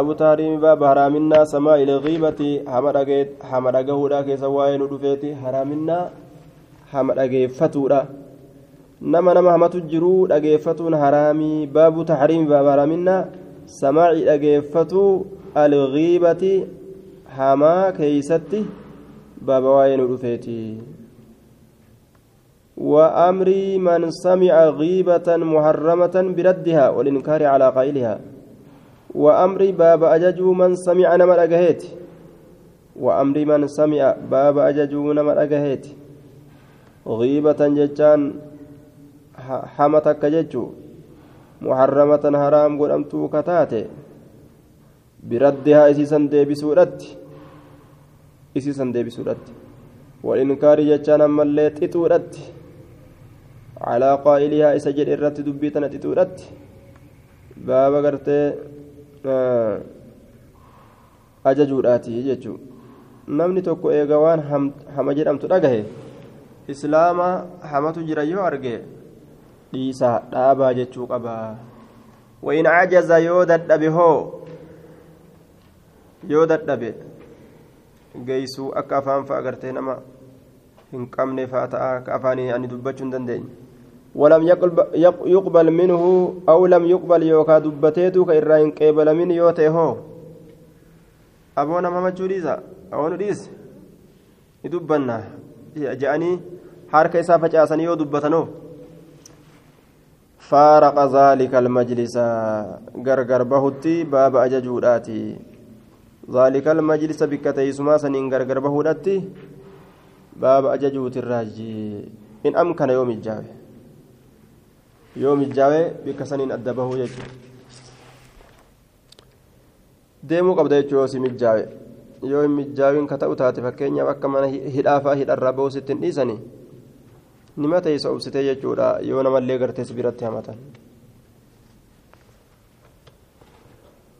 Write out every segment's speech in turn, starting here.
أبو تحريم باب حرامنا سماء الغيبة حمد أجهودا كيس وين ودفيتي حرامنا حمد أجفتودا نما نما همت الجرو أجفتون حرامي باب تحريم باب حرامنا سماع أجفتو الغيبة حما كيستي باب وين ودفيتي وأمر من سمع غيبة محرمة بردها والإنكار على قائلها وأمر باب أججو من سمع نمر أجهيت. وأمر من سمع باب أججو نمر أجهيت. غيبة ججان حمتك ججو محرمة حرام قدمتو كتاتي بردها إسيسا ديبسورت إسيسا ديبسورت والإنكار ججان أما اللي تتورت على قائلها إسجل إرت دبيتنا تتورت باب قرتي ajajuudhaati jechuun namni tokko eega waan hama jedhamtu dhagahe islaama hamatu jira yoo arge dhiisaa dhaabaa jechuu qaba wain cajaza yoo dadhabe hoo yoo dadhabe geeysuu akka afaan fa'a agartee nama hin qabne fa'a ta'a akka afaanii ani dubbachuu hin dandeenye ولم يقبل منه أو لم يقبل يوكا دبتيتو كإرائن قبل من يوتي هو أبونا ماما جوليزا أو نديس يدبنا. جأني حركة إسافة جاسني يو فارق ذلك المجلس. غرغر بهتي باب أججوداتي. ذلك المجلس بكتي سما سنين غرغر بهوداتي. باب أججوت الراجي. إن أمكن يوم الجاوي. Adda bahuu jechuudha deemuu qabda jechuudha yoo si mijaawe yoo hin mijaawin ka ta'u taate fakkeenyaaf akka mana hidhaafaa hidharraa bahuu sitti hin dhiisanii nima teessa obsitee jechuudha yoo namallee gartees biratti hamatan.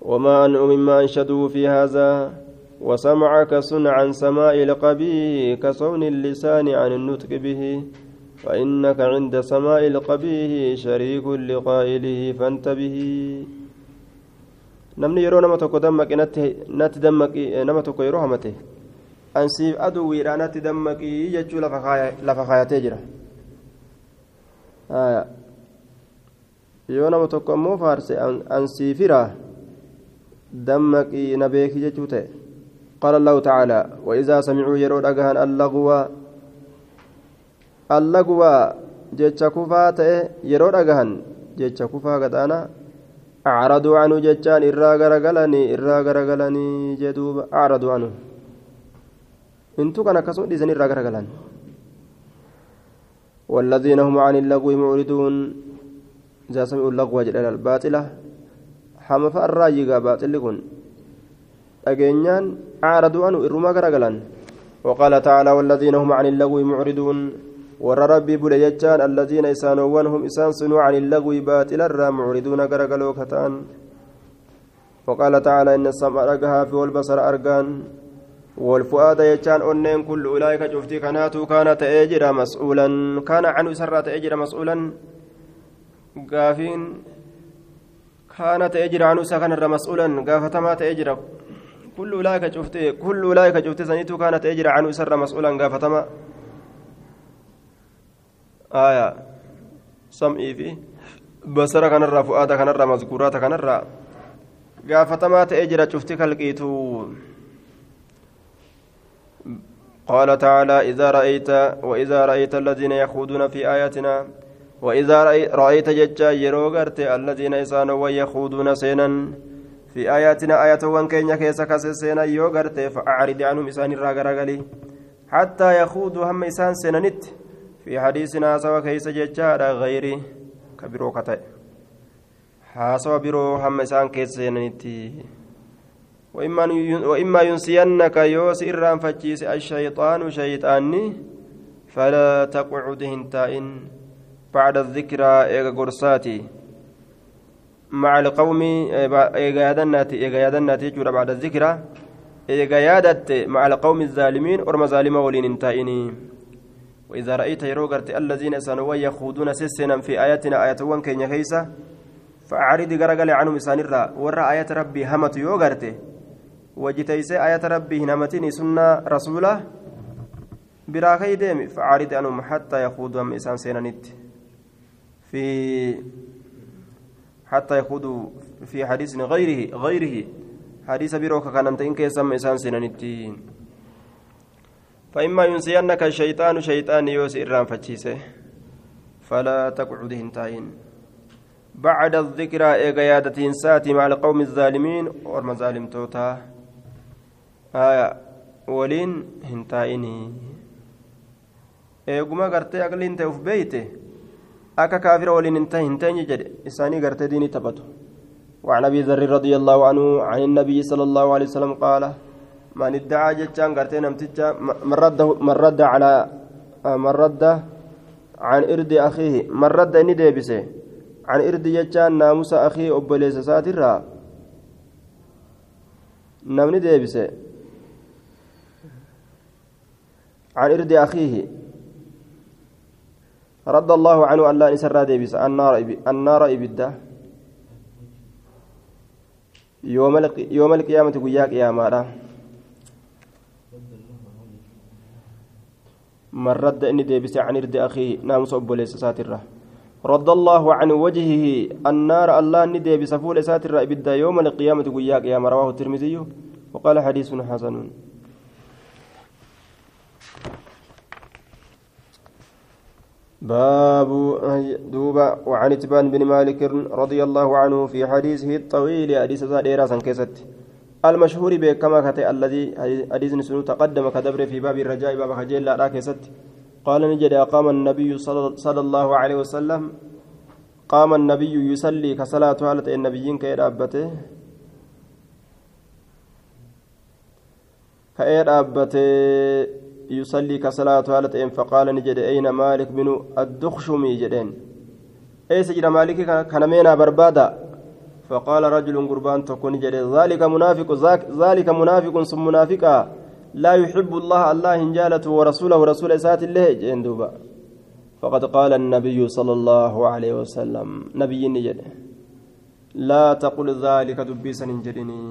وما أن مما أنشدوا في هذا وسمعك صنع عن سماء القبيح كصون اللسان عن النطق به فإنك عند سماء القبيه شريك لقائله فانتبه. نمني يرو نما تكو دمك نت دمك نما تكو يرو همته. أنسي أدو ويرا نت دمك يجو لفخايا تجرا. آية. يرو نما تكو مو فارسي. أنسي فرا دمك نبيك يجو قال الله تعالى وإذا سمعوا يرو لقهن اللغوة اللغو allagwaa jecha kufaa ta'e yeroo dhagahan jecha kufaa gadhaana acraduu canuu jechaan irraa garagalanii irraa garagalanii jedhuuba acraduu canuu intu kan akkasuma dhiisanii irraa garagalan والذين هم عن اللغو معرضون إذا سمعوا اللغو جل الباطلة حما فالراجي باطل كن أجنان أعرضوا عنه إرما غرغلان وقال تعالى والذين هم عن اللغو معرضون warra rabbii bule jechaan alladiina isaanowwan hum isaan sunuu can illagwi baaxila irraa mucriduuna garagaloo kataan وقال تعالى إن السمع رجها في والبصر أرجان والفؤاد يجان أنين كل أولئك شفتي كانت كانت أجر مسؤولا. كان عنه سرة أجر مسؤولا. قافين كانت أجر عنه سكن مسؤولا. قافتما تأجر كل أولئك شفتي كل أولئك شفتي سنيتو كانت أجر عنه سر مسؤولا. قافتما آية سمعي في بصر كان الرا فؤاد كان الرا مذكورات كان الرا قافتما تأجر شفتك القيتو قال تعالى إذا رأيت وإذا رأيت الذين يخوضون في آياتنا وإذا رأيت ججا يروغرت الذين يسانوا ويخوضون سينا في آياتنا آية وان كين يكيس كسسينا يوغرت فأعرض عنهم إسان الراغرغلي حتى يخوضوا هم إسان سينانت في حديثنا سوى كيس ججا غيري كبيرو كتئ حاسوا برو هم إسان كيس سينانت وإما ينسينك يوس إرام فتشيس الشيطان شيطاني فلا تقعد هنتائن بعد الذكرى إيغا قرصاتي مع القوم إيغا يادناتي إيغا يادناتي جورا بعد الذكرى. إيغا يادت مع القوم الظالمين أرم ظالم ولين انتائني وإذا رأيت يروغرت الذين سنوا يخوضون سسنا في آياتنا آيات وان كين يخيسة فأعرض غرغل عنهم إسان الرا ورا آية ربي همت يوغرته وجتيس آية ربي هنمتني سنة رسوله براكي ديمي فأعرض عنهم حتى يخوضوا أم إسان سينانيت في حتى يخوضوا في حديث غيره غيره. حديث بروك كان أنت إن كيسم إسان سينانيتين فإما ينسينك الشيطان شيطان يوسي إرام فتشيسه. فلا تقعد هنتاين. بعد الذكرى إيقيادة ساتي مع القوم الظالمين والمظالم توتا. آية ولين هنتايني. eeguma gartee aqliin ta'e uf beeyte akka kaafira waliin hin teenye jedhe isaanii gartee diinii taphatu وعن أبي ذر رضي الله عنه عن النبي صلى الله عليه وسلم قال من ادعى جتان قرتين امتجا من رد من رد على من رد عن ارد اخيه من رد اني ديبسه عن ارد جتان ناموس اخيه ابليس ساترا نمني ديبسه عن ارد اخيه رد الله عنه أن لا نسر ديبس النار النار إبدا يوم القيامة قيا قيامة من رد إني ديبس عن إرد أخيه ناموس أبو ليس ساترة. رد الله عن وجهه النار الله إني ديبس فول ساترة إبدا يوم القيامة قيا قيامة رواه الترمذي. وقال حديث حسن. باب دوبا وعن إتبان بن مالك رضي الله عنه في حديثه الطويل حديث زاديرا سنكست المشهور بكما كتي الذي حديث نسنو تقدم كدبر في باب الرجاء باب خجيل لا كست قال نجد أقام النبي صلى الله عليه وسلم قام النبي يصلي كصلاة هالة النبيين كيرابته كيرابته يصلي كصلاة هالتين فقال نجد أين مالك بن الدخشمي جدين. أي سجد مالك كان مينا بربادا. فقال رجل قربان تكون جد ذلك منافق ذلك منافق ثم منافقا. لا يحب الله الله هنجالته ورسوله ورسول سات الله جندوبا فقد قال النبي صلى الله عليه وسلم نبي نجد لا تقل ذلك دبيسا نجدني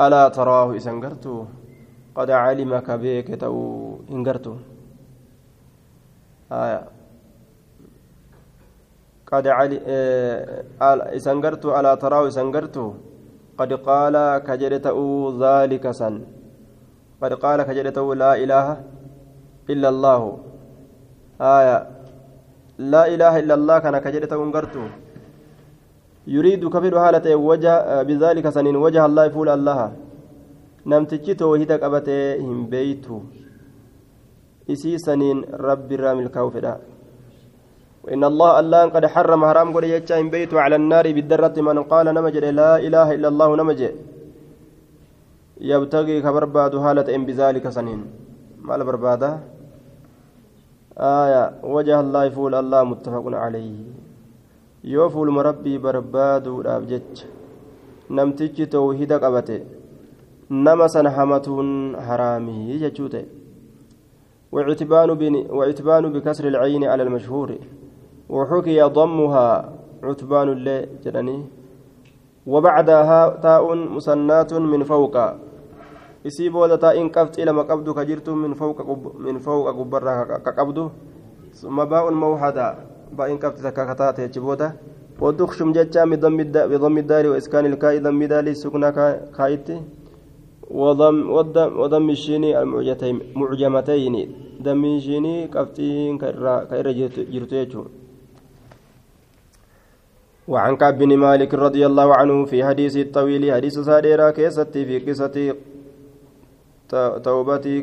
ألا تراه إسنقرته قد علمك بك تو إنقرتو آية. قد علي إسنقرتو ألا تراه إسنقرتو قد قال كجرته ذلك سن. قد قال كجرته لا إله إلا الله. آية لا إله إلا الله كان كجرته إنقرتو يريد كفر حالة وجه بذلك سنين وجه الله فول الله. namtichi toohida qabatee hin beeytu isii saniin rabbi irraa milkaa'u fedha وإن الله الله قد حرم حرام قد إن بيت على النار بالدرة من قال نمج لا إله إلا الله نمج يبتغي كبرباد هالة إن بذلك سنين. ما البربادة آية. وجه الله يفول الله متفق عليه. يوفول مربي برباد ورابجج نمتج توحيد قبته. hamatuun haraamii jechuu ta'e وعتبان بكسر العين على المشهور. وحكي ضمها عتبان اللي جدني وبعدها تاء مسنات من فوق. isii booda taa'in qabxii lama qabdu ka jirtu min fawqa gubbarraa ka qabdu summa baa'un mawhada baa'in qabxi takka ka taate achi booda ودخشم جتشا بضم الدار وإسكان الكاء ضم دال السكنى كايتي وضم وضم الشين المعجمتين دم الشين كفتين كير جرتيجو وعن كعب بن مالك رضي الله عنه في حديث الطويل حديث ساديرا كيستي في قصة توبتي.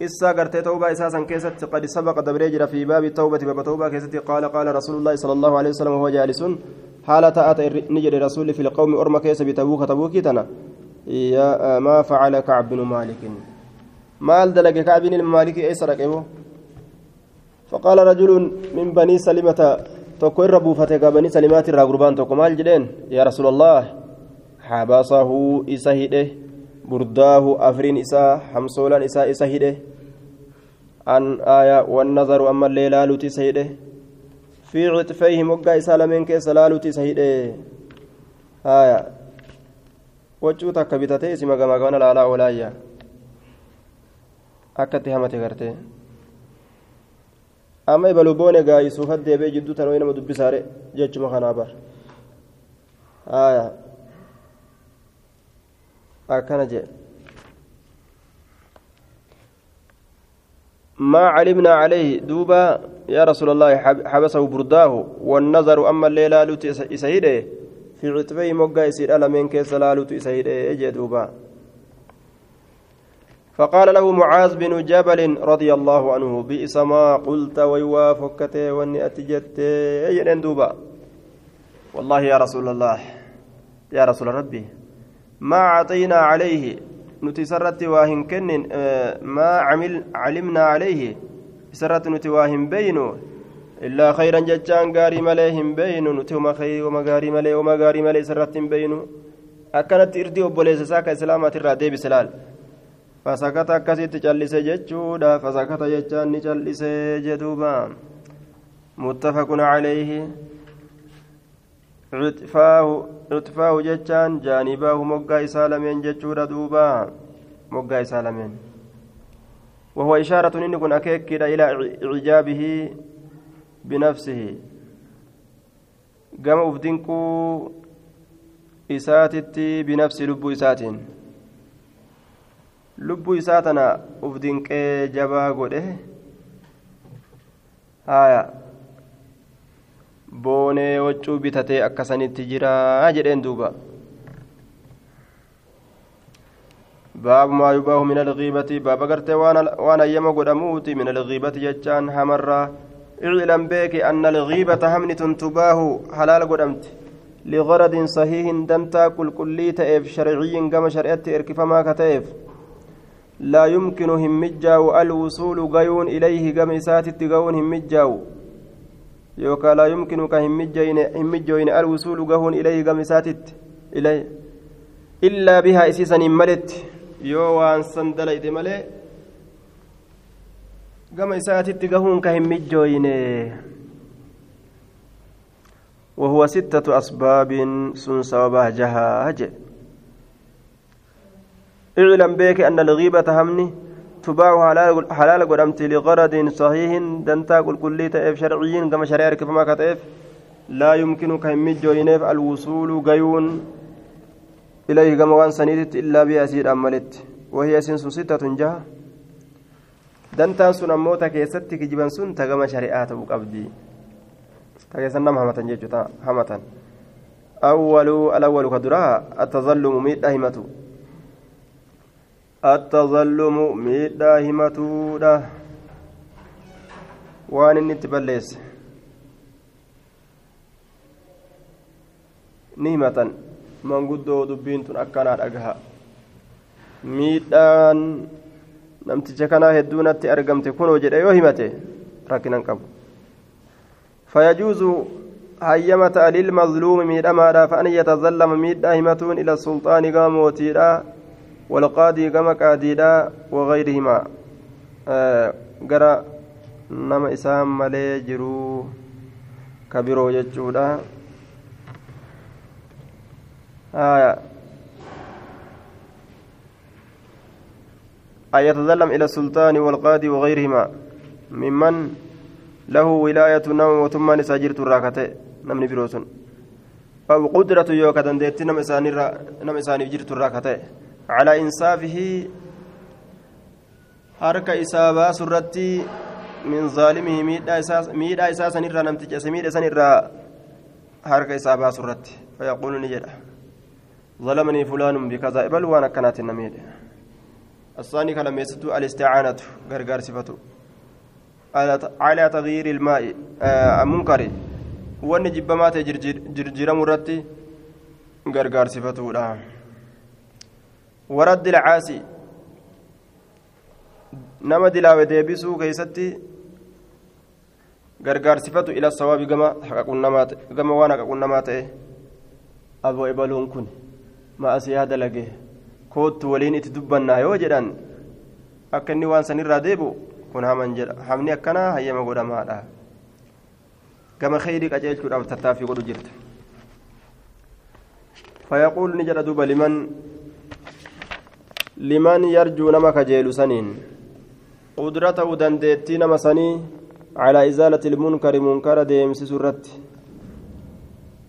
قصة قرت توبة أساسا كيست قد سبق دبريجر في باب التوبة باب توبة كيست قال قال رسول الله صلى الله عليه وسلم وهو جالس حالة أتى نجر رسول في القوم أرمى كيس بتبوك تبوكي تنا. يا ما فعل كعب بن مالك؟ مال دلق كعب بن مالك اي سرقه فقال رجل من بني سلمة salimaati irraa gurbaan tokko maal jedheen yaa rasuulallah xabasahu isa hidhe burdaahu afriin isaa hamsoolaan isaa isa hidhe an aya wannazaru ammallee laaluuti isa hidhe في عطفيه مقا إسالمين كيس لالوتي سهيده آية وجو takka bitatee isima gamaa gamana laalaa oolaayya akkatti hamate gartee amma ibalu boone gaayisuuf deebee jidduu tanoo nama dubbisaare jechuma kanaa bar. Akkana jee. ما علمنا عليه دوبا يا رسول الله حبسه برداه والنظر أما الليلة لوتي إسهيده في عتبي مقا يسير ألمين كيس لالوتي إسهيده يجي دوبا فقال له معاذ بن جبل رضي الله عنه بئس ما قلت ويوافقت واني أتجت يجن دوبا والله يا رسول الله يا رسول ربي ما أعطينا عليه hin kennin maa calimnaa calayhi isarratti nuti waa hin beynu illaa khayran jechaan gaarii malee hin beynu nuti uma gaarii malee uma gaarii malee isarratti hin beynu akkanatti irdii obboleessa isaa ka islaamaatirraa deebise laal callise jechuudha fasakata jechaan ni callise jedhuuba muttafaqun calayhi cutfaahu jechaan jaanibaahu moggaa isaa lameen jechuudha duuba moggaa isaa lameen وهو إشارة إن كن أكيد إلى إعجابه بنفسه قام أفدنكو إساتتي بنفس لب إسات لب إساتنا أفدنك جبا قده آية boonee waccuu bitatee akkasanitti jira jedheen duuba baabu maa yubaahu min algiibati baaba gartee waan ayyama godhamuuti min algiibati jechaan hamarraa iclam beeki anna algiibata hamni tun tubaahu halaala godhamti ligaradin sahiihin dantaa qulqullii ta'eef sharciyyin gama shari'atti erkifamaa ka ta'eef laa ilayhi gama isaatitti ga'uun hin mijjaawu yookaan laa yumkinu ka hin mijjooyne alwusuulu gahuun ilayhi gamisaatitti ilay illaa bihaa isiisaniin maletti yoo waan san dalayde malee gama isaatitti gahuun ka hin mijjooyne وهو ستة أسباب سن جها هجئ اعلم بك أن الغيبة همني تباع حلال قدمت لغرض صحيح دنتا قل كل تأف شرعي كما شرير كما كتأف لا يمكنك جوينيف الوصول قيون إليه كما وان سنيدت إلا بأسير أملت وهي سنس ستة ammoo ta keessatti kijiban sun ta gama shari'aa ta'uu qabdi ta keessan nama hamatan jechuudha hamatan awwalu alawwalu ka duraa attazallumu miidhaa himatu التظلم ميدا همتودا وان انت بليس نهمة من قدو دبين تن أكنا أجها ميدان namticha kanaa hedduunatti argamte kunoo jedhe yoo himate rakkinan qabu fayajuuzu hayyama ta'a lilmazluumi miidhamaadhaaf an yatazallama miidhaa himatuun ila sulxaani gama mootiidha والقاضي كما قاديدا وغيرهما. قرا نما إسام ملي جرو كبيرو جتشودا آية أن يتظلم إلى السلطان والقاضي وغيرهما ممن له ولاية نوم وثم نساجرت الراكتة نمني بروسن أو قدرة يوكا دندت نم إساني نم إساني جرت الراكتة على إنصافه harka isaa baasu irratti min zaalimihi miidhaa isaa san irraa namticha miidha san irraa harka isaa baasu irratti fayaquulu ni jedha ظلمني فلان بكذا. بل وأنا كانت النميد. الثاني كلام يستو الاستعانة. غرغر صفته. على تغيير الماء آه منكر وان جبمات جرجر مرتي غرغر صفته لا ورد العاسي نما دلاوي ديبسو كيستي gargaarsifatu ila sawaabi gama gama waan haqaqunnamaa ta'e aboo ebaluun kun ma'asiyaa dalage koottu waliin itti dubbannaa yoo jedhan akka inni waan sanirraa deebu kun haman jedha hamni akkanaa hayyama godhamaadha كما خيري قجيل شراب تتافي قدو جرت فيقول نجد دوبا لمن لمن يرجو نما كجيل سنين قدرته دندتي نما سني على إزالة المنكر منكر ديمس سرت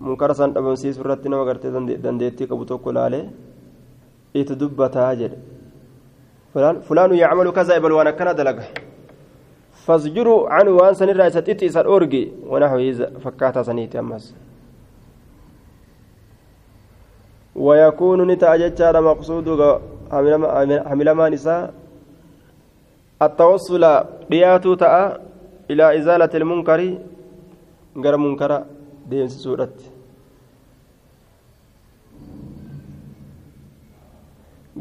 منكر سن أبمسي سرت نما قرتي دندتي كبتوكو لالي إتدبتا جد فلان فلان يعمل كذا بل وأنا كان دلقه فازجروا عنه وان سن الرئيسة إتي سر أورجي ونحو فكاتا سنيتي أمس ويكون نتاجتشار مقصود حمل ما نساء التوصل رياتو تاء إلى إزالة المنكر غير منكر ديمس سورة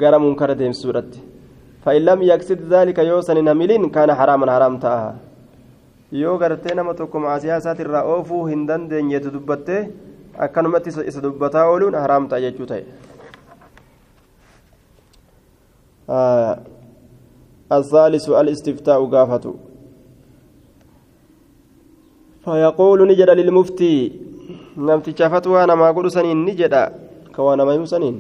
غير منكر ديمس سورة فإن لم يقصد ذلك يوسن نملين كان حراما حرام تاها yoo gartee nama tokko macaasiyaa isaatirraa oofuu hin dandeenyeetu dubbatte akkanumatti isa dubbataa ooluun haraam ta'a jechuu ta'e الثالث الاستفتاء قافة فيقول نجد للمفتي نمت فتوى أنا ما أقول سنين نجد كوانا ما يوسنين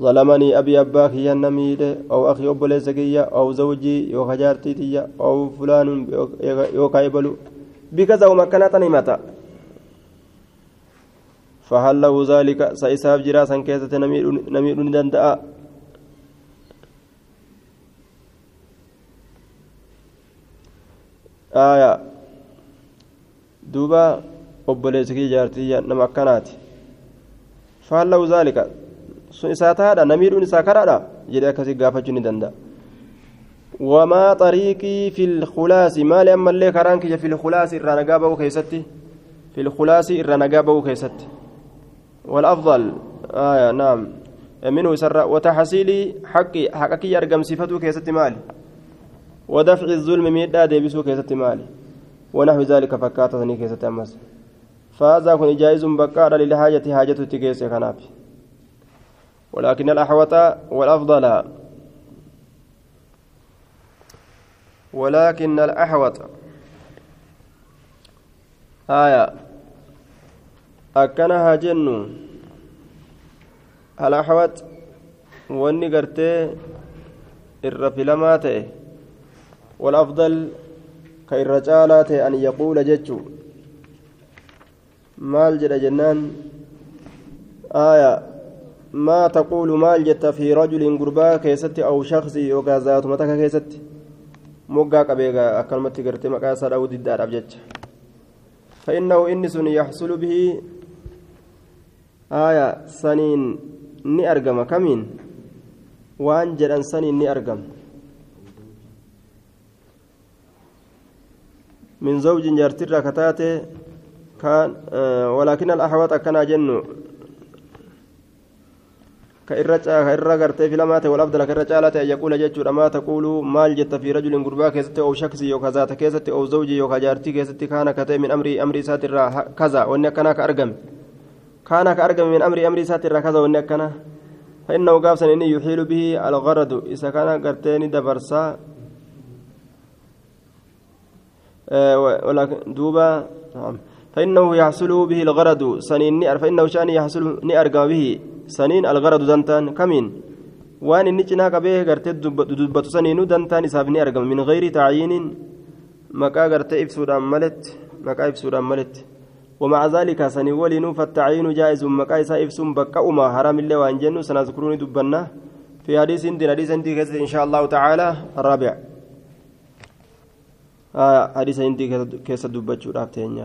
ظلمني أبي أباك يا نميد أو أخي أبو ليسكية أو زوجي يو خجارتي أو فلان يو كايبلو. بكذا ومكانة نمتا. فهل له ذلك؟ سيساب جراسا كيسة نميد ندندأ. دوبا أبو ليسكية جارتي نما كانت فهل له ذلك sun isaa tahaadha namiidhuun isaa karaadha jedhee akkasii gaafachuu ni danda'a wamaa xariiqii filkhulaasi maali ammallee karaan kiyya filkhulaasi irraa nagaa ba'uu keessatti filkhulaasi irraa nagaa ba'uu keessatti والأفضل آية نعم منه سر وتحصيل حق حقك أرقم صفته كيست مالي ودفع الظلم ميدا ديبسو كيست مالي. ونحو ذلك فكاتتني كيست أمس. فهذا كن جائز بقار للحاجة حاجة تكيس كنافي ولكن الأحوط والأفضل ولكن الأحوط. آية. أكنها جن الأحوط. واني قرتي. الرفلما تئه والأفضل كالرجالات أن يقول جتشو. maal jedha jennaan aya ما تقول مال جت في رجل غربا كيست أو شخص يوكا ذات متك كيست. مقا قبيغا أكلمت قرتي مقاسا أو ضد أبجج فإنه إنس يحصل به. آية. سنين. ni argama kamiin waan jedhan saniin ni argama min zawjin jaartirraa kataate kaan walaakin al-ahwat akkanaa jennu كإرة كإرة قرتي في لما تقول أفضل كإرة جالت أن يقول جتشور ما تقول مال جت في رجل قربا كيست أو شخص يو كذا تكيست أو زوجي يو كجارتي كيست كان كتي من أمري أمري ساتر كذا. وإن كان كأرقم. كان كأرقم من أمري أمري ساتر كذا. وإن كان فإنه قابس إني يحيل به الغرض. إذا كان قرتين دبرسا ولكن دوبا نعم. فإنه يحصل به الغرض. سنين فإنه شأن يحصل نأرقم به. سنين الغرض دنتان كمين؟ وان qabee gartee dubbatu saniinuu dantaan isaaf ni argama min gayri tacyiiniin maqaa gartee ibsuudhaan maletti maqaa ibsuudhaan maletti ومع ذلك سني ولينو فالتعيين جائز. مقا إسا إفسون بقى أما حرام الله وأن جنو. سنذكروني دبنا. في حديث دين حديث إن شاء الله تعالى. الرابع. آه حديث دين كيس دبتشو رافتين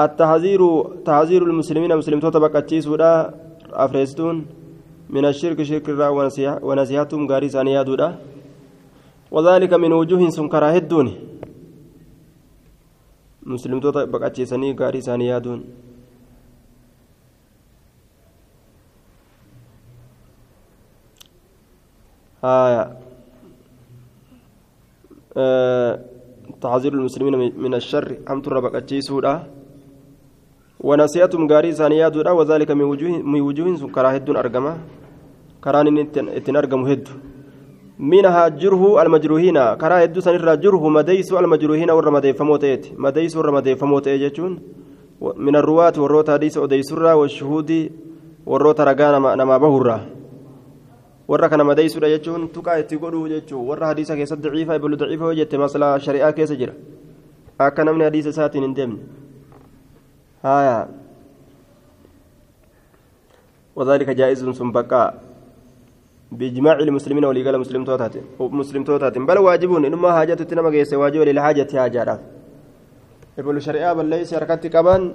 التحذير تحذير المسلمين مسلم توتا سودا أفريستون من الشرك شرك الرا ونسيحتهم غاري ثانيا دودا. وذلك من وجوه سنكرا هدون. مسلم توتا بقاتشيسني غاري ثانيا دون. آه تحذير المسلمين من الشر. أمت ربك سودا ونسيتم غاري ثانيا دودا وذلك من وجوه من وجوه كراهد أرجمة كران اتن أرجم هد منها جره المجروحين كرا هدو سنرى جره مديس المجروحين ور مديف فموتيت مديس ور مديف فموتيت جتون من الرواة والروت حديث أديسرة والشهود والروت رقانا نما بهرة warra kana madeeysuudha jechuun tuqaa itti godhuu jechuun warra hadiisa keessatti daciifa iblu daciifa yoo jette maslaa shari'aa keessa jira akka namni hadiisa isaatiin hin deemne haya وذلك جائز ثم بقى بإجماع المسلمين ولقال مسلم توتات مسلم توتات بل واجبون إنما حاجة تنما جيس واجب للحاجة حاجة يقول الشريعة بل ليس حركات كمان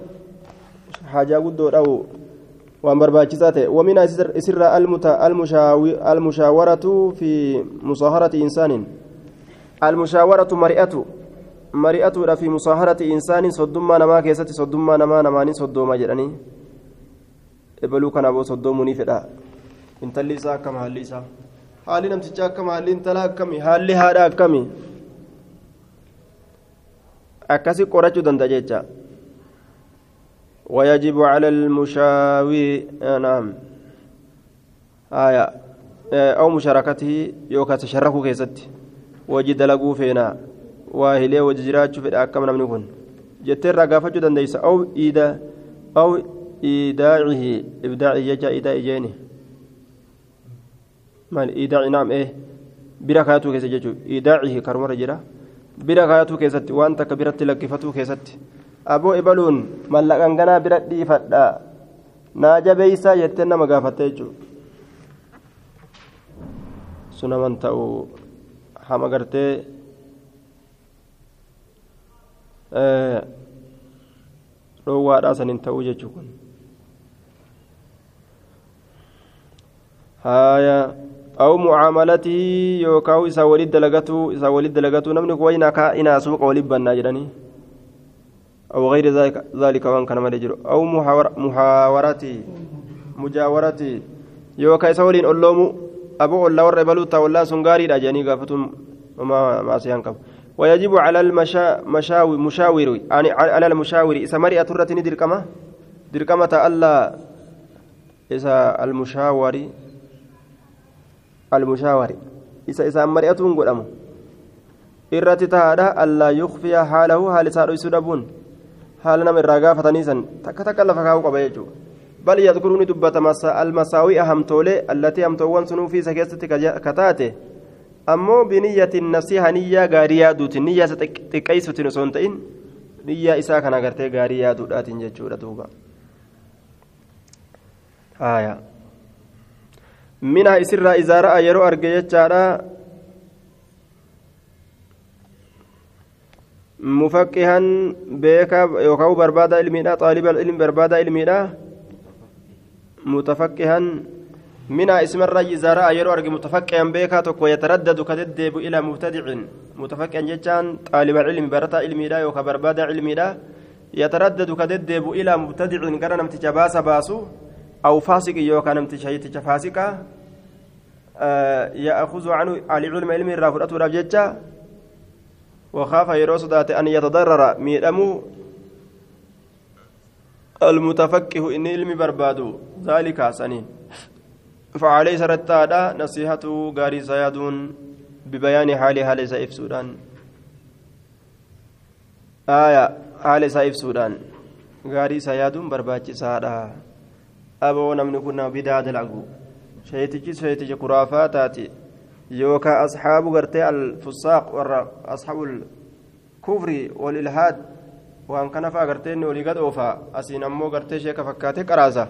حاجة قد أو وأن برباكساته ومن سر المشاورة في مصاهرة إنسان المشاورة مرئة مرئة في مصاهرة إنسان صدما نما كيست صدما نما نماني صدوما جراني boo soddoomuu fedha intalli isaa akkam haalli isaa haalli namticha akkam haalli intala akkami haalli haadha akkami akkasi qorachuu danda'a jecha ويجب على المشاوي نعم. آية أو مشاركته يوكا تشركوا كيست وجد لقوا فينا. واهلي وجراج في الأكم من جتر رقافة دنديس أو إيدا أو إيداعه. إبداع يجا إيداع جيني مال إيداع نعم إيه. بركاته كيست جتو إيداعه كرمر جرا بركاته كيست وأنت كبرت لكفته كيست aboo ibaluun mallaqan ganaa bira dhiifadha naa jabeeysaa jettee nama gaafatte jechuudha sunaman ta'u hama gartee dhoowwaadhaa sanin ta'uu jechuu kun aw mucaamalatii yookaan isaa walitti dalagatuu isaa walitti dalagatuu namni kun wayna kaa inaa suuqa walitti bannaa jedhanii أو غير ذلك ذلك وان كان مالجر أو محاورتي مجاورتي يوكا سولين أولومو أبو الله ور بلوتا والله سنغاري راجاني غافتم ما ما سيانكم ويجب على المشا مشاوي مشاور يعني على المشاور. إذا مرئة ترتني دركمة دركمة ألا. إذا المشاور المشاور. إذا إذا مرئة قدامه irratti tahaadha allaa yukfiya haalahu haali isaa dhoysuu dhabuun haala nama irraa gaafatanii san takka takka lafa kaa'uu qaba jechuudha bal yadkuruu ni dubbata almasaawii hamtoolee allatii hamtoowwan sunuu fi isa keessatti kataate ammoo biniyyatin nasiha niyyaa gaarii yaaduutiin niyyaa isa xiqqeessuutiin osoo hin ta'in niyyaa isaa kana agartee gaarii yaaduudhaatiin jechuudha duuba minaa isirraa izaara'a yeroo arge jechaadha مفقها بيكا يوكاو بربادا علميدا طالب العلم بربادا علميدا متفقها من اسم الرجل زراء يرو أرجع متفقها بيكا توكو يتردد كددب إلى مبتدع. متفقها جتان طالب العلم برتا علميدا يوكا بربادا علميدا يتردد كددب إلى مبتدع كان نمتج باس باسو. أو فاسق يوكا نمتج هيتج فاسقا آه يأخذ عنه على علم الرافضة رافجتشا وخاف يرو صدات أن يتضرر. ميدمو المتفقه إن علمي بربادو. ذلك سنين. فعليه سرتادا نصيحته غاري سيادون ببيان حال حال سيف سودان. آية حال سيف سودان. غاري سيادون برباچي سادا أبو نمني كنا بداد العقو شيتجي شيتجي كرافاتاتي يوكا أصحاب غرتي الفساق ور أصحاب الكفر والإلحاد وأن كان فأغرتين ولي قد أوفا أسين أمو غرتي شيكا فكاتي كرازة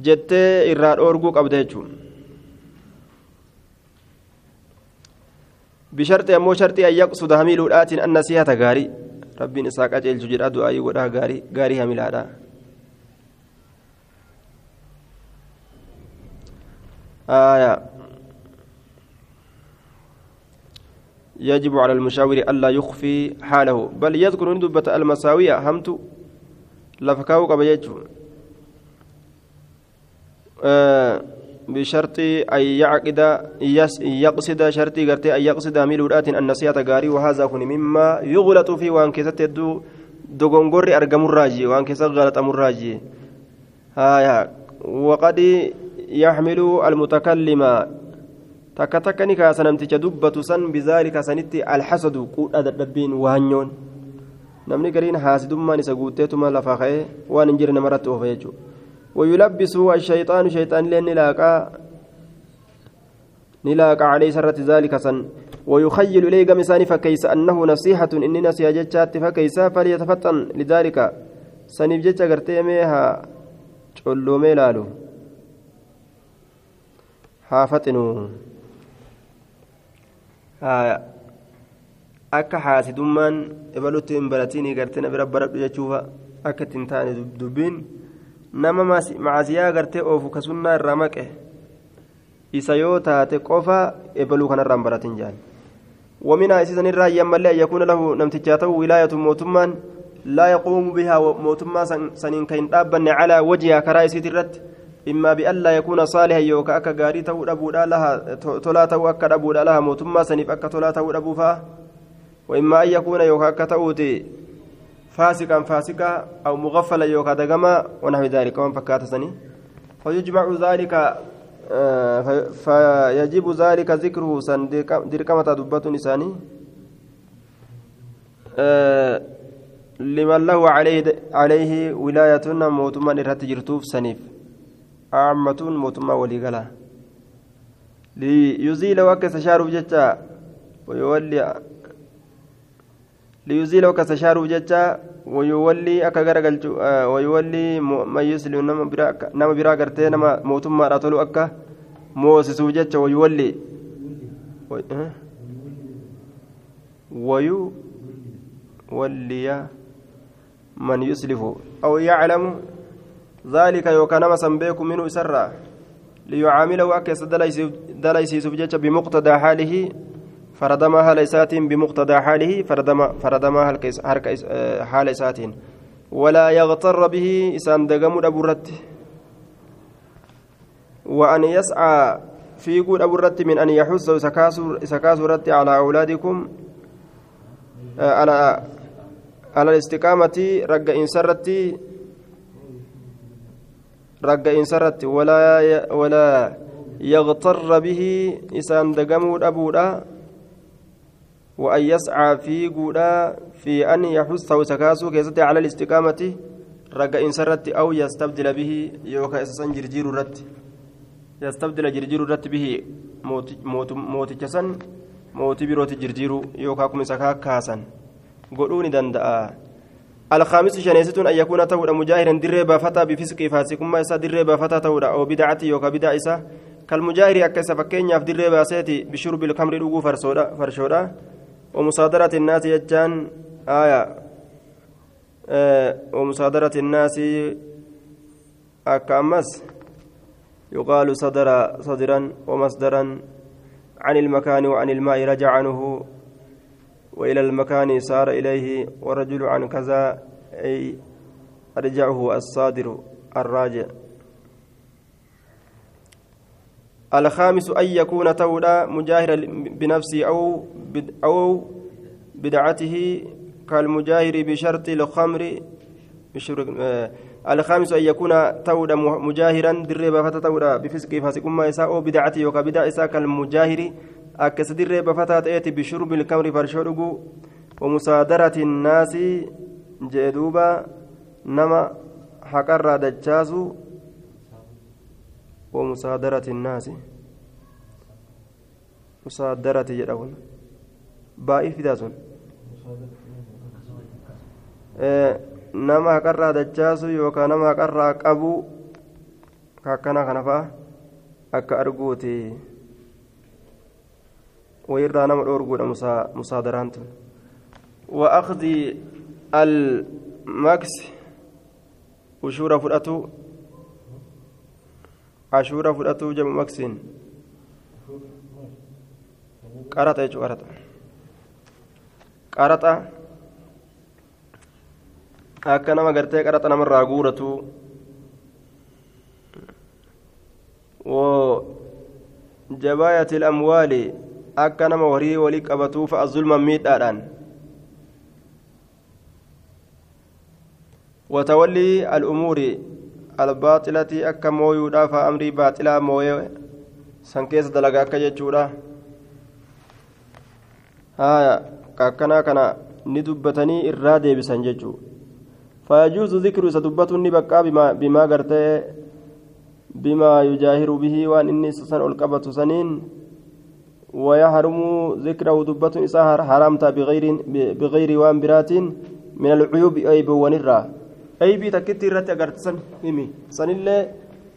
jettee irraa dhoorguu qabda jechuun bisharti ammoo shartii an yaqsuda hamiiluudhaatiin an nasihata gaarii rabbiin isaa qaceelchu jedha du'aayii godhaa gaarii gaarii hamilaadha aayaa يجب على المشاور ألا يخفي حاله. بل يذكر ندبة المساوية همت لفكاو قبيجو آه بشرط أن يعقد يقصد شرطي قرتي أن يقصد ميلودات النصيحة غاري وهذا كن مما يغلط فيه وأن كيست يدو دوغونغوري أرقم الراجي وأن كيست غلط الراجي. آه وقد يحمل المتكلم takka takka ni kaasa namticha dubbatu san bizaalika sanitti alxasadu quudha dadhabbiin waanyoon namni gariin haasidummaan isa guutteetuma lafaa ka'ee waan hin jirre namarratti oofa jechuudha wayulabbisu ashayxaanu shayxaanillee ni laaqaa ni laaqaa calee sarratti zaalika san ويخيل إليه قم إساني فكيس أنه نصيحة إني نصيحة جتشات فكيس فليتفطن لذلك سنيف جتشا قرتي ميها تقولوا ميلالو حافتنوا akka haasidummaan ebalutti hin baratiin gartee bira baradhu jechuufa akka ittiin taane dubbiin. Nama macaasiyaa gartee oofu ka sunnaa irraa maqe isa yoo taate qofa ebaluu kanarraa hin baratin jaan. Waminaa isiisan irraa ayyaammallee ayyakuuna lahu namtichaa ta'u wilaayatu mootummaan laa yaquumu bihaa mootummaa saniin ka hin dhaabbanne calaa wajihaa karaa isiit irratti. لا يكون صالحا يوكا أكا غاري تو أبودا لها تولا تو أكا أبودا لها موتما سنيف أكا تولا تو أبو فا. وإما أن يكون يوكا أكا تؤتي فاسقا فاسقا أو مغفلا يوكا دقما ونحو ذلك ومن فكات سني. فيجمع ذلك فيجب ذلك ذكره سن دركمة دبة نساني. لمن له عليه عليه ولاية موتما إرهت جرتوف سنيف. عامة موتما وليقلا ليزيل وكس شارف جتا ويولي ليزيل وكس شارف جتا ويولي أكا غرقلت ويولي من يسلم نما برا نما برا غرتي نما موتما راتلو أكا. موسسو جتا ويولي. ويو ولي من يسلف أو يعلم ذلك يوكان مسن بيكم منه سرا ليعامله أكس دليسيس بجج بمقتضى حاله فردما حال إسات بمقتضى حاله فردما فردما حال إسات ولا يغتر به إسان دقم أبرت وأن يسعى في قول أبرت من أن يحث سكاسرت على أولادكم على على الاستقامة رجع إنسرتي رجع إنسرت ولا ولا يغتر به إسان دقمود أبودا وأن يسعى في قودا في أن يحثه سكاسو كيست على الاستقامة رجع إنسرت أو يستبدل به يوكا إسسان جرجير رت. يستبدل جرجير رت به موت موت موت جسن موت بروت جرجير يوكا كم سكا كاسن. قولوني دندأ. الخامس شنيستون أن يكون تورا مجاهرا دريبا فتا بفسق فاسقما إسا دريبا فتا تورا أو بدعتي يوكا بدع إسا. كالمجاهر فكين يف دريبا سيتي بشرب الخمر لغو فرشودا فرشودا. ومصادرة الناس يجان آية. آه ومصادرة الناس أكامس. يقال صدر صدرا ومصدرا عن المكان وعن الماء رجع وإلى المكان سار إليه ورجل عن كذا أي أرجعه الصادر الراجع. الخامس أن يكون تودا مجاهرا بنفسه أو أو بدعته كالمجاهر بشرط الخمر آه الخامس أن يكون تودا مجاهرا دريبا فتتودا بفسق فاسق ما يساء بدعته وكبدع إساء كالمجاهر akka sadirree bafataa ta'eeti bishurbi ilkamri farshoo dhuguu wamusaadarati innaasi jee duuba nama haqarraa dachaasu wamusaadarati innaasi. Musaadarati jedha kun. Baa'ii fidaa sun nama haqarraa dachaasu yookaan nama haqarraa qabu kakkana kana fa'a akka arguuti ويرى نما دورغودا مصادران وأخذ المكس وشورا فداتو عاشورا فداتو جمع مكسين. قرطة يجو قرطة قرطة akka nama gartee qaraxa namarraa guuratu وجباية الأموال akka nama horii walii qabatuuf azulman miidhaadhaan watawallii al'umuuri albaaxilati akka mooyuudhaaf amrii baaxilaa mooyee san keessa dalaga akka jechuudha akkanaa kana ni dubbatanii irraa deebisan jechuu fayajuuzu zikru isa dubbatuun ni baqqaa bimaa gartee bimaa yujaahiru bihi waan inni san ol qabatu saniin ويحرم ذكره دبة إساء حرامتا بغير بغير وان برات من العيوب أيب ونرى أيبي تكتي رت أغرتسن همي سن الله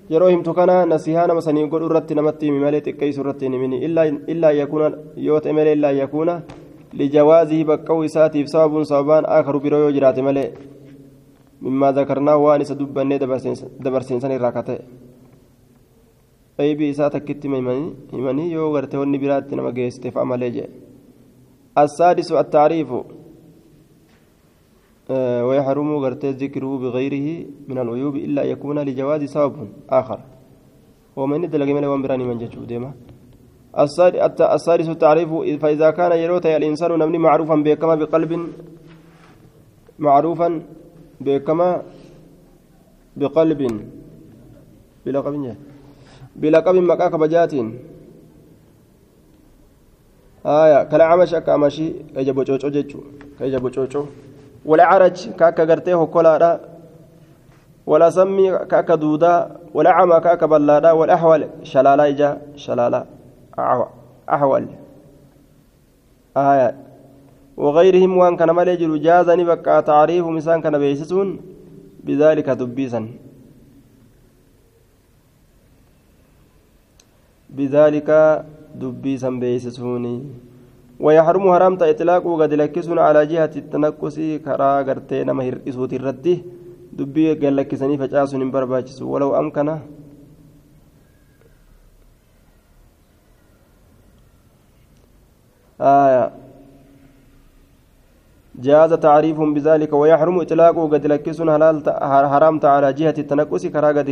yeroo himtu kana nasihaa nama sanii godhu irratti namatti himi malee xiqqeessu irratti hin himini illaa yakuuna yoo ta'e malee illaa yakuuna lijawaazihi baqqa'uu isaatiif sababuun sababaan akaru biroo yoo jiraate malee mimmaa zakarnaa waan isa dubbannee dabarsiinsan irraa kate aybii isaa takkitti himanii yoo garte wanni biraatti nama geessite fa'a malee jee السادس التعريف ويحرم غرتي ذكره بغيره من العيوب إلا يكون لجواز سبب آخر ومن دلق من ومبراني من ججو ديما السادس التعريف فإذا كان يروت الإنسان نمني معروفا بكما بقلب معروفا بكما بقلب بلقب بلقب مكاك بجات آية كلا عمش أكامشي كيجبو جوجو جيجو كيجبو جوجو. ولا عرج كاكا غرتيه كولا ولا سمي كاكا دودا ولا عمى كاكا بلادا والأحول شلالا إجا شلالا أحول آية وغيرهم وان كان ملجر جازني بقى تعريف مسان كان بيسسون بذلك دبيسا. بذلك دبيسا بيسسوني ويحرم حرامت إطلاقه قد لكسون على جهة التنقص كرا غرتي نما هرئسوت الردي دبي قال لكسني فجاسون برباجس. ولو أمكن. آية. جاز تعريفهم بذلك. ويحرم إطلاقه قد لكسون حلال على جهة التنقص كرا قد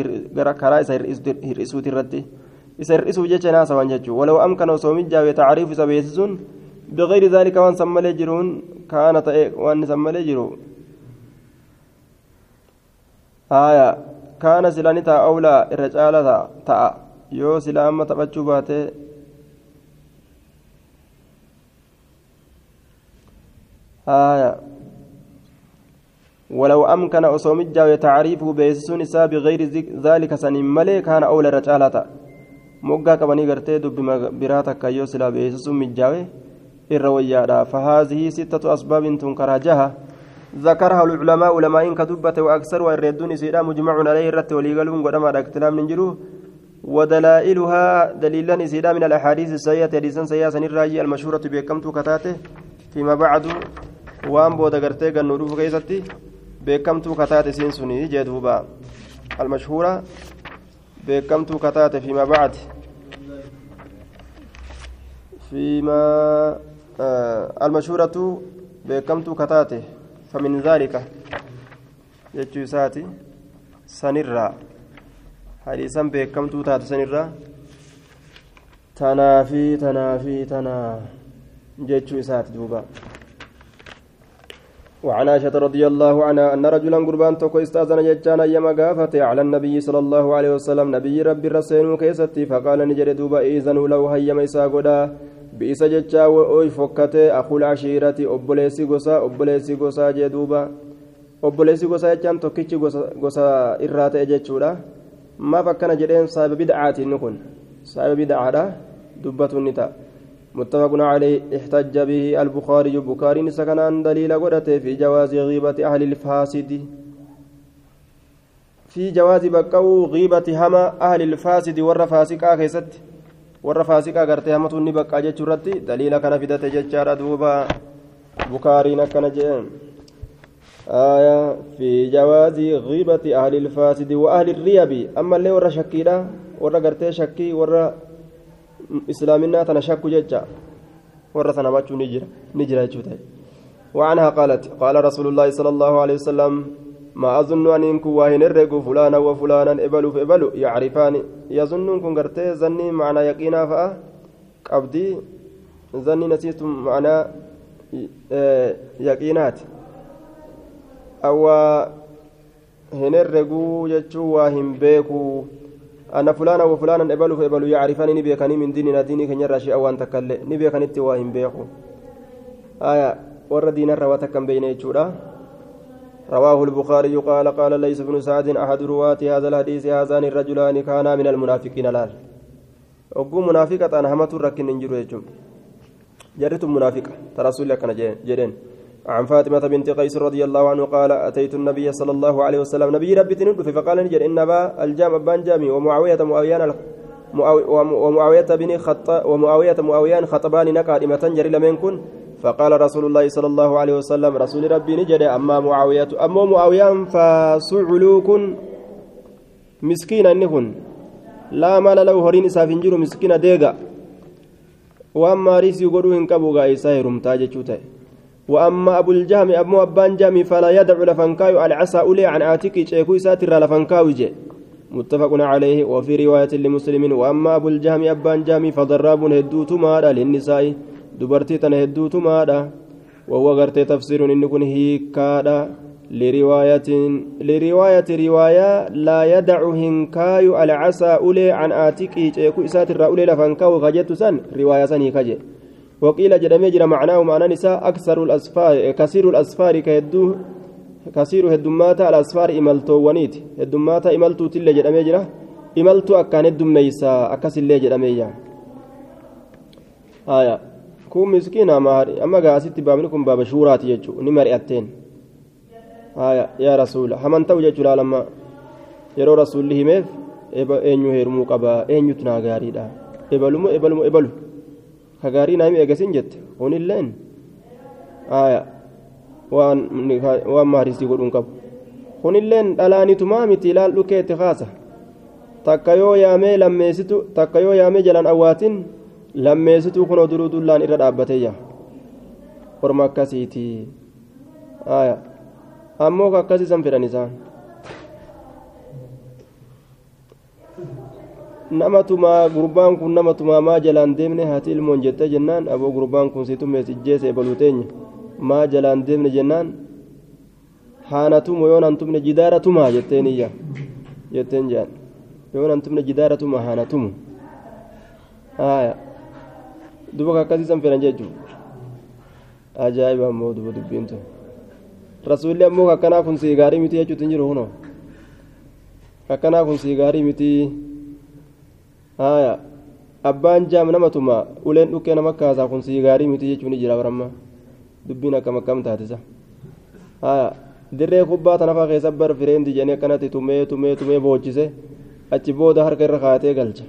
كرا هرئسوت الردي jecha naasa waan jechuun walau amkana osoo mijjaawe taariif isa beeksisuun بغير ذلك وان سمى جرون كان وان سمى جرو آية كان سلاني تا أولى الرجال تا تا يو سلا أما تبجو باته آية ولو أمكن أصوم الجاوية تعريفه بيسسون إسا بغير ذلك سنين ملي كان أولى الرجال تا moggaa qabanii gartee dubbi biraa takka yoo silaa beeksisuun mijjaawe irra wayyaadha. Fahaazihii sittatu asbaabin tun karaa jaha. ذكرها العلماء علماء كتبت وأكثر والردون سيدا مجمع عليه الرت وليقلون قدما اختلاف من جروه ودلائلها دليلا سيدا من الأحاديث السيئة حديثا سيئة الراجي المشهورة بكمت كتاته فيما بعد وان بودا غرتي غنورو كيستي بكمت كتاته سينسوني جدوبا المشهورة بكمت كتاته فيما بعد فيما آه المشهورة بكمت كتاته فمن ذلك يجوساتي سنرا حديثا بكمت تات سنرا تنافي تنافي تنا. جيتشوسات دوبا. وعن عائشة رضي الله عنها أن رجلا قربان توكو استأذن ججان أيما قافت على النبي صلى الله عليه وسلم. نبي ربي الرسين كيستي فقال نجر دوبا إذن لو هيما إسا قدا. بإسا ججا وأوي فكته أخو العشيرة أبوليسي قصا أبوليسي قصا جدوبا أبوليسي قصا ججان توكيتش قصا إرات ججودا ما فكنا جرين صاحب بدعات نكون صاحب بدعة دبة النتا متفق عليه احتج به البخاري بخاري سكنان دليل قدته في جواز غيبة أهل الفاسد في جواز بقوا غيبة هما أهل الفاسد ور فاسقا كيست ور فاسقا غرتي همتوني بقا جچرتي دليل كان في دته جچارا دوبا بخاري نكن جين آية في جواز غيبة أهل الفاسد وأهل الريب أما اللي ور شكيلا ور غرتي شكي ور islaaminaa tana shakku jecha. Warra sana machuu ni jira ni jira jechuu ta'e. وعنها قالت قال رسول الله صلى الله عليه وسلم ما أظن أن إنكم واهن الرقو فلانا وفلانا إبلوا فإبلوا يعرفان يظنكم قرتي ظني معنى يقينا فأه قبدي ظني نسيتم معنى يقينات. أو هن الرقو جتشو واهن بيكو. أن فلانا وفلانا إبلوا فإبلوا يعرفني نبيكني من ديننا ديني كن يرى شيئا وأن تكلم نبيكني تواهم بيخو آية ور دين الرواة كم بين يجورا رواه البخاري قال قال ليس بن سعد أحد رواة هذا الحديث هذان الرجلان كانا من المنافقين لال وقو منافقة أنا همة ركن ننجرو يجم جرت منافقة. ترسول لك جرين عن فاطمة بنت قيس رضي الله عنه قال أتيت النبي صلى الله عليه وسلم. نبي ربي تندف فقال نجر إن الجام أبان جامي ومعاوية معاويان ومعاوية بن خط ومعاوية معاويان خطبان نكا جري لمن كن. فقال رسول الله صلى الله عليه وسلم رسول ربي نجد أما معاوية أما معاويان فسعلوك مسكين إنهن لا مال له هرين سافنجر مسكين ديغا. وأما ريسي قدوهن كبوغا إيسا هرمتا جتشوتي وأما أبو الجهم أبو أبان جامي فلا يدع لفنكاي على عسى أولي عن آتيكي شيكوي ساتر لفنكاوي جي. متفق عليه وفي رواية لمسلم. وأما أبو الجهم أبان جامي فضراب هدوت مادا للنساء. تن هدوت مادا وهو غرت تفسير إن كن هيكادا لرواية رواية لا يدع هنكاي على عسى أولي عن آتيكي شيكوي ساتر أولي لفنكاوي خجت سن رواية سن هيكاجي وقيل جدمي جرى معناه معنى نساء أكثر الأسفار كثير الأسفار كهدو كثير هدمات الأسفار إملتو ونيت هدمات إملتو تل جدمي جرى إملتو أكان هدميسا أكس اللي جدمي آية kun miskiina amma gaasitti baabni kun baaba shuuraati jechuun ni mari'atteen. Yaa rasuula haman ta'u jechuudha lama yeroo rasuulli himeef eenyu heerumuu qaba eenyutu naa gaariidha ebalumo ebalumo ebalu. Ka gaarii naa himi eegasiin jette kunilleen waan waan maarisii godhuun qabu. Kunilleen dhalaanitumaa miti ilaal dhukeetti kaasa. Takka yoo yaamee lammeessitu takka yoo yaamee jalan awwaatiin. Lammeessituu kunoo duruu dullaan irra dhaabbateeyya orma akkasiiti ammoo akkasiisan fedhan isaan namatuma gurbaan kun namatuma maa jalaan deemne haati ilmoon jettee jennaan aboo gurbaan kun si tumme sijjeese ebaluu teenya maa jalaan deemne jennaan haana tumu yoon han tumne jidaara tumaa jetteen iyya jetteen jaan yoon han tumne jidaara tuma haana tumu haaya duba akkasiisan fedhan jechuun ajaa'iba ammoo duba dubbiin tun rasuulli ammoo akkanaa kun sii miti jechuutti hin jiru kunoo akkanaa kun sii gaarii miti. haya abbaan jaam namatuma uleen dhukkee nama kaasaa kun sii gaarii miti jechuun jira baramma dubbiin akkam akkam taatisa haya dirree kubbaa tanafaa keessa bar fireendi jedhanii akkanatti tumee tumee tumee boochise achi booda harka irra kaatee galcha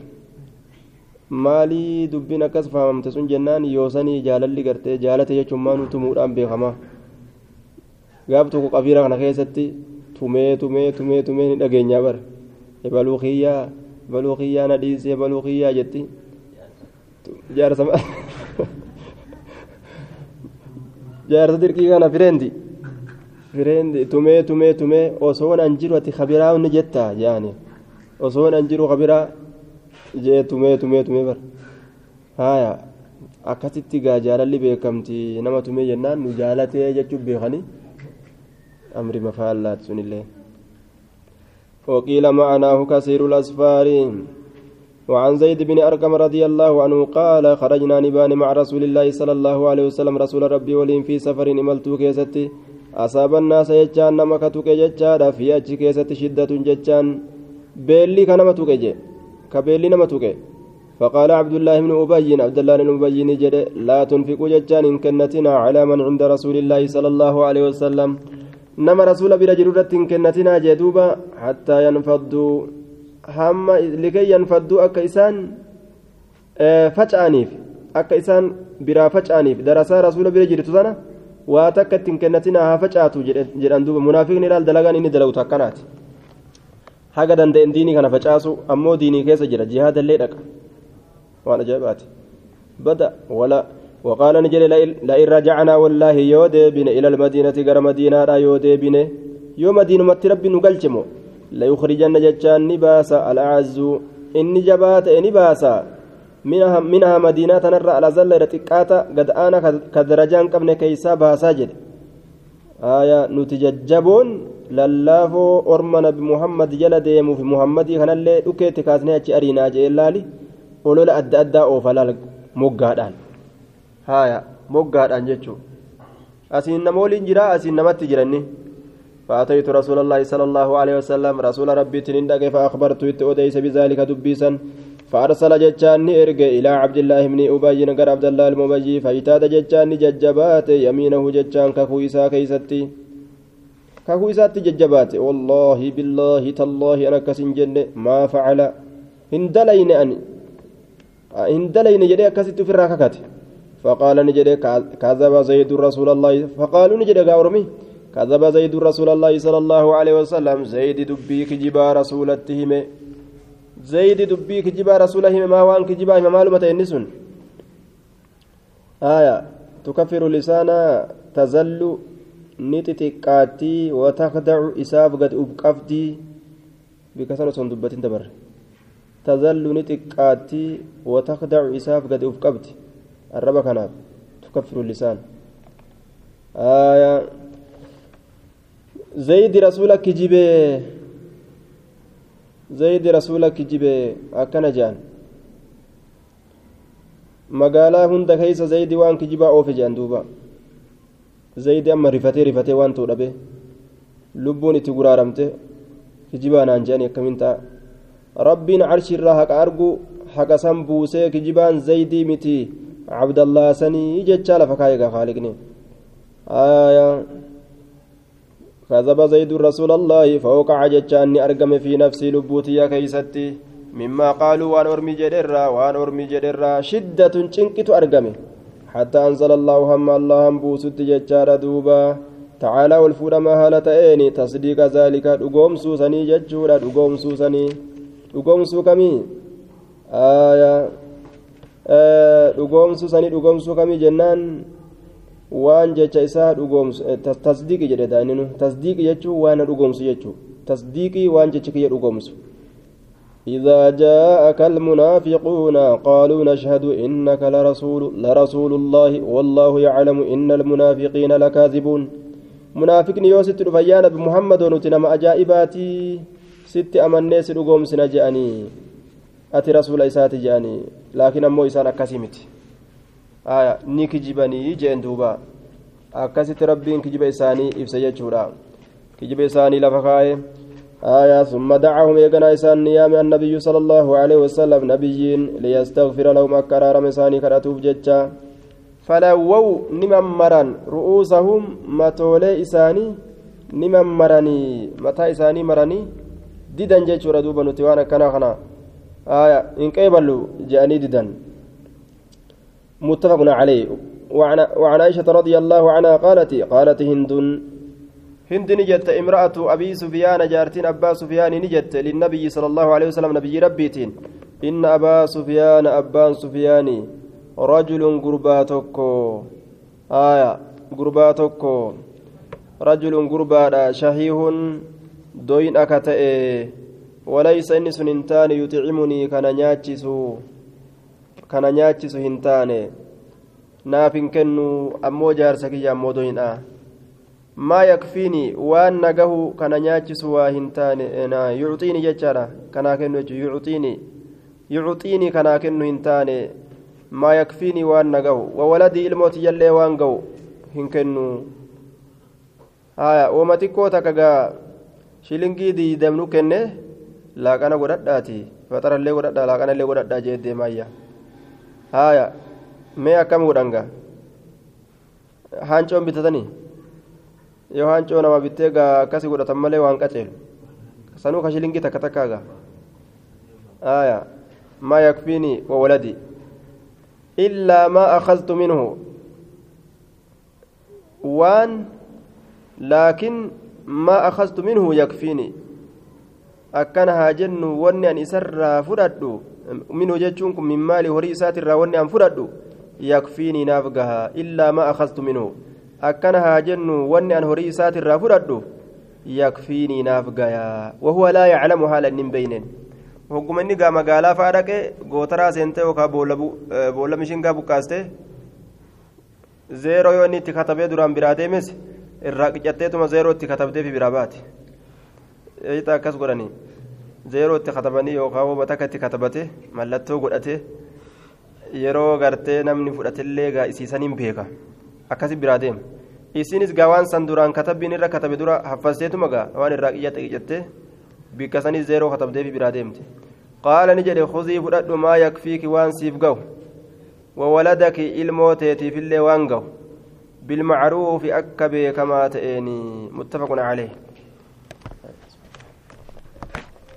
maalii dubbiin akkas fahamamte sun jennaan yoosanii jaalalli gartee jaalate jechuun maanuu tumuudhaan beekama gaaf tokko qabiira kana keessatti tumee tumee tumee tumee ni dhageenyaa bara ebaluu kiyyaa baluu kiyyaa na dhiisee baluu kiyyaa jetti jaarsa jaarsa dirqii kana fireendi fireendi tumee tumee tumee osoo nan jiru ati kabiraa ni jetta yaani osoo nan jiru kabiraa jee tumee tumee tumee bar haya akkasitti gaa jaalalli beekamti. Nama tumee jennaan nu jaalatee jechuun beekanii? Amri mafaallaati sunillee. وقيل معناه كثير الأسفار وعن زيد بن أرقم رضي الله عنه قال خرجنا نبان مع رسول الله صلى الله عليه وسلم رسول ربي ولين في سفر إملتو كيستي أصاب الناس يجان نمكتك ججان في أجي كيستي شدة ججان بيلي كنمتك جي كبيلي نمتك فقال عبد الله بن أبي عبد الله بن أبي نجد لا تنفقوا ججان إن كنتنا على من عند رسول الله صلى الله عليه وسلم nama rasuula bira jiru irratti hin kennatinaa jee duuba hattaa yanfadduu hamma likay yanfadduu akka isaan faca'aniif akka isaan biraa faca'aniif darasaa rasuula bira jirtu sana waa takka ittiin kennatinaa haa facaatu jedhan duuba munaafiqni ilaal dalagaan inni dalagutu akkanaati haga danda'en diinii kana facaasu ammoo diinii keessa jira jihaadallee dhaqa. Waan ajaa'ibaati bada wala وقال نجل لئن رجعنا والله إلى المدينة غير مدينة لا يودي بن يوم نباسا جبات نباسا منها منها مدينة على زل رتقاتا قد أنا كدرجان قبل كيسا nuti jajjaboon lallaafoo orma nabi muhammad jala deemuuf muhammadii kanallee dhukeetti kaasnee achi ariinaa jee laali olola adda addaa oofalaal moggaadhaan haya moggaadhaan jechuu asiin nama waliin jira asiin namatti jiranni فأتيت رسول الله صلى الله عليه وسلم رسول ربي تنندق فأخبرته أديس بذلك دبيسا فأرسل جتان إرجع إلى عبد الله بن أبي نقر عبد الله المبي فايتاد جتان ججبات يمينه جتان كخويسا كيستي. كخويسات ججبات والله بالله تالله أنا كسن جنة ما فعل. هندلين أني هندلين جدي كست في الركعات فقال نجدي كذب زيد رسول الله فقالوا نجدي قاورمي. كذب زيد رسول الله صلى الله عليه وسلم زيد دبي كجبا رسولته زيد دبي كجبا رسوله ما وان كجبا ما معلومة النسون آية. تكفر لسانا تزل نتتقاتي وتخدع إساف قد أبقفتي بكسر صن دبتين دبر تزل نتقاتي وتخدع إساف قد أبقفتي الربا كناب تكفر اللسان آية. زيد رسولك جبه زيد رسولك جبه أكن جان magaalaa hunda keeysa zaydi waan kijibaa oofe jedhan duuba zaydi amma rifatee rifatee waan ta'u dhabe lubbuun itti guraaramte kijibaa naan jedhani akkamiin ta'a rabbiin carshiirraa haqa argu haqa san buusee kijibaan zaydii miti cabdallaa sanii jechaa lafa kaayegaa haaliqni aayaa كذب زيد رسول الله فوقع جتشاني أرقم في نفسي لبوتي كيستي. مما قالوا وأن أرمي جدرا وأن أرمي جدرا. شدة شنكت أرقمي حتى أنزل الله هم الله هم بوسد جتشار دوبا. تعالى والفول ما هالتين تصديق ذلك. دقوم سوسني جتشورا دقوم سوسني. دقوم سوكمي. آية. دقوم سوسني دقوم سوكمي جنان. Waan jecha isaa dhugoomsu tasdiiqi jedhe daa'imni tasdiiqi jechuun waan dhugoomsu jechuudha. Tasdiiqii waan jecha kiyya dhugoomsu. إذا جاءك المنافقون قالوا نشهد إنك لرسول لرسول الله والله يعلم إن المنافقين لكاذبون منافق يوسف فيانا بمحمد ونتنم أجائباتي ست أمني سرقوم سنجأني أتي رسول إساتي جاني لكن أمو إسان أكاسمتي aya ni kijibanii jeen duuba akkasitti rabbiin kijiba isaanii ibsa jechuudha. Kijiba isaanii lafa kaa'e آية ثم دعاهم يقنا إسان نيام النبي صلى الله عليه وسلم نبيين ليستغفر لهم أكرار مساني كراتوف ججا فلووا نممرا رؤوسهم متولي إساني نممرني متى إساني مرني ديدن جيشورا دوبا نتوانا كنا خنا آية إن قبلوا جاني ديدن متفق عليه. وعن, وعن عائشة رضي الله عنها قالت قالت هند. هند نجت امرأة أبي سفيان جارتين أبا سفيان نجت للنبي صلى الله عليه وسلم نبي ربيتين. إن أبا سفيان أبان سفيان رجل قرباتك آية قرباتك رجل قربانا شهيه دوين أكتئ. وليس إني سننتان يطعمني كان نياتشسو kana nyaachisu hin taane naaf hin kennu ammoo jaarsa kiyya ammoo doyin'a maa yakfiini waan nagahu kana nyaachisu waa hin taane yuuxiini jechaadha kanaa kennu jechuun yuuxiini yuuxiini kanaa kennu hin taane maa yakfiini waan nagahu wawaladii ilmootiyallee waan gahu hin kennu haya ooma xiqqoo takka shilingii diidamnu kenne laaqana godhadhaati faxarallee godhadhaa laaqanallee godhadhaa jee deemaayya haya mee akkam godhanga haancoon bitatanii yoo haancoo nama bittee gaa akkasi godhatan malee waan qaceelu sanuu ka shilingii takka takkaaga haya maa yakfiini wawaladi illaa maa akhadtu minhu waan laakiin maa akhadtu minhu yakfiini akkana haa jennu wanni an isarraa fudhadhu minhu jechuun kun min maali horii isaatirraa wanni an fudhadhu? Yakfiinii naaf gaha illaa maa akhadtu minhu. Akkana haa jennu wanni an horii isaatirraa fudhadhu? Yakfiinii naaf gayaa wahuwa laa yaclamu haala inni hin beeynen. Hogguma inni gaa magaalaa faa dhaqe gootaraa seente yookaan boolla mishingaa buqqaaste zeeroo yoo inni itti katabee duraan biraa deemes irraa qicatteetuma zeerootti katabdeefi biraa baate. Akkas godhanii zeerootti katabanii yookaan hoo takka itti katabate mallattoo godhate yeroo gartee namni fudhatillee gaa isiisaniin beeka akkasi biraa deema isinis gaa waan san duraan katabbiin irra katabe dura haffasteetuma gaa waan irraa qiyyatte qiccatte bikka sanis zeeroo katabdeefi biraa deemte qaala ni jedhe khuzii fudhadhu maa yakfiiki waan siif gahu وولدك الموتيتي في اللي وانقو بالمعروف أكبي كما تئني متفق عليه